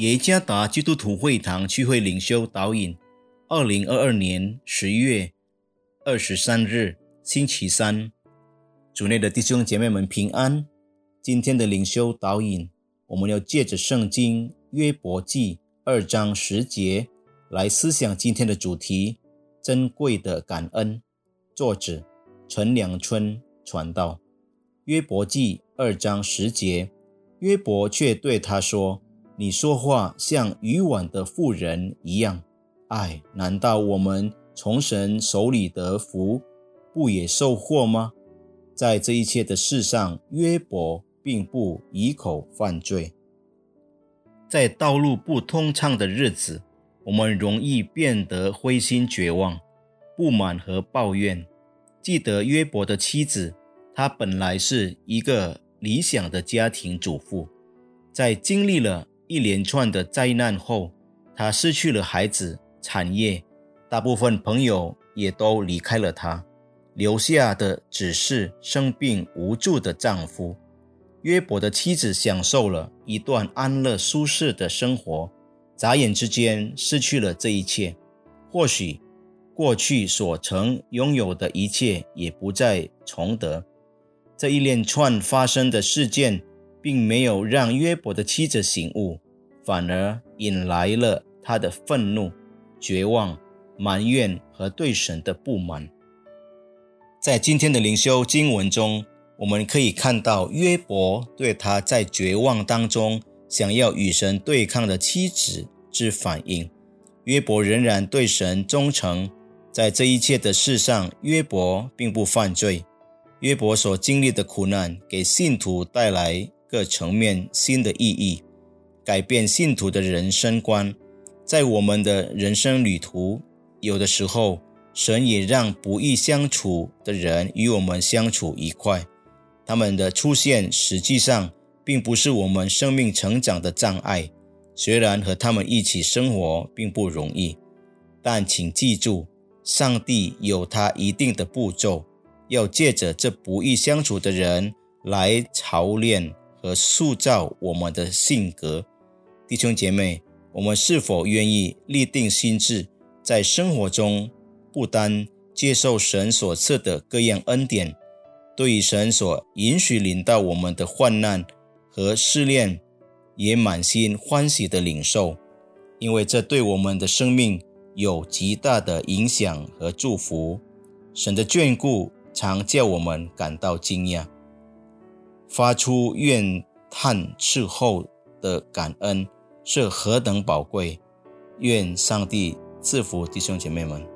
耶加达基督徒会堂聚会领袖导引，二零二二年十一月二十三日星期三，主内的弟兄姐妹们平安。今天的领袖导引，我们要借着圣经约伯记二章十节来思想今天的主题：珍贵的感恩。作者陈良春传道。约伯记二章十节，约伯却对他说。你说话像渔网的妇人一样，哎，难道我们从神手里得福，不也受祸吗？在这一切的事上，约伯并不以口犯罪。在道路不通畅的日子，我们容易变得灰心绝望、不满和抱怨。记得约伯的妻子，她本来是一个理想的家庭主妇，在经历了。一连串的灾难后，他失去了孩子、产业，大部分朋友也都离开了他，留下的只是生病无助的丈夫。约伯的妻子享受了一段安乐舒适的生活，眨眼之间失去了这一切。或许过去所曾拥有的一切也不再重得。这一连串发生的事件。并没有让约伯的妻子醒悟，反而引来了他的愤怒、绝望、埋怨和对神的不满。在今天的灵修经文中，我们可以看到约伯对他在绝望当中想要与神对抗的妻子之反应。约伯仍然对神忠诚，在这一切的事上，约伯并不犯罪。约伯所经历的苦难，给信徒带来。各层面新的意义，改变信徒的人生观。在我们的人生旅途，有的时候，神也让不易相处的人与我们相处愉快。他们的出现实际上并不是我们生命成长的障碍。虽然和他们一起生活并不容易，但请记住，上帝有他一定的步骤，要借着这不易相处的人来操练。和塑造我们的性格，弟兄姐妹，我们是否愿意立定心志，在生活中不单接受神所赐的各样恩典，对于神所允许领到我们的患难和试炼，也满心欢喜的领受，因为这对我们的生命有极大的影响和祝福。神的眷顾常叫我们感到惊讶。发出怨叹之后的感恩是何等宝贵！愿上帝赐福弟兄姐妹们。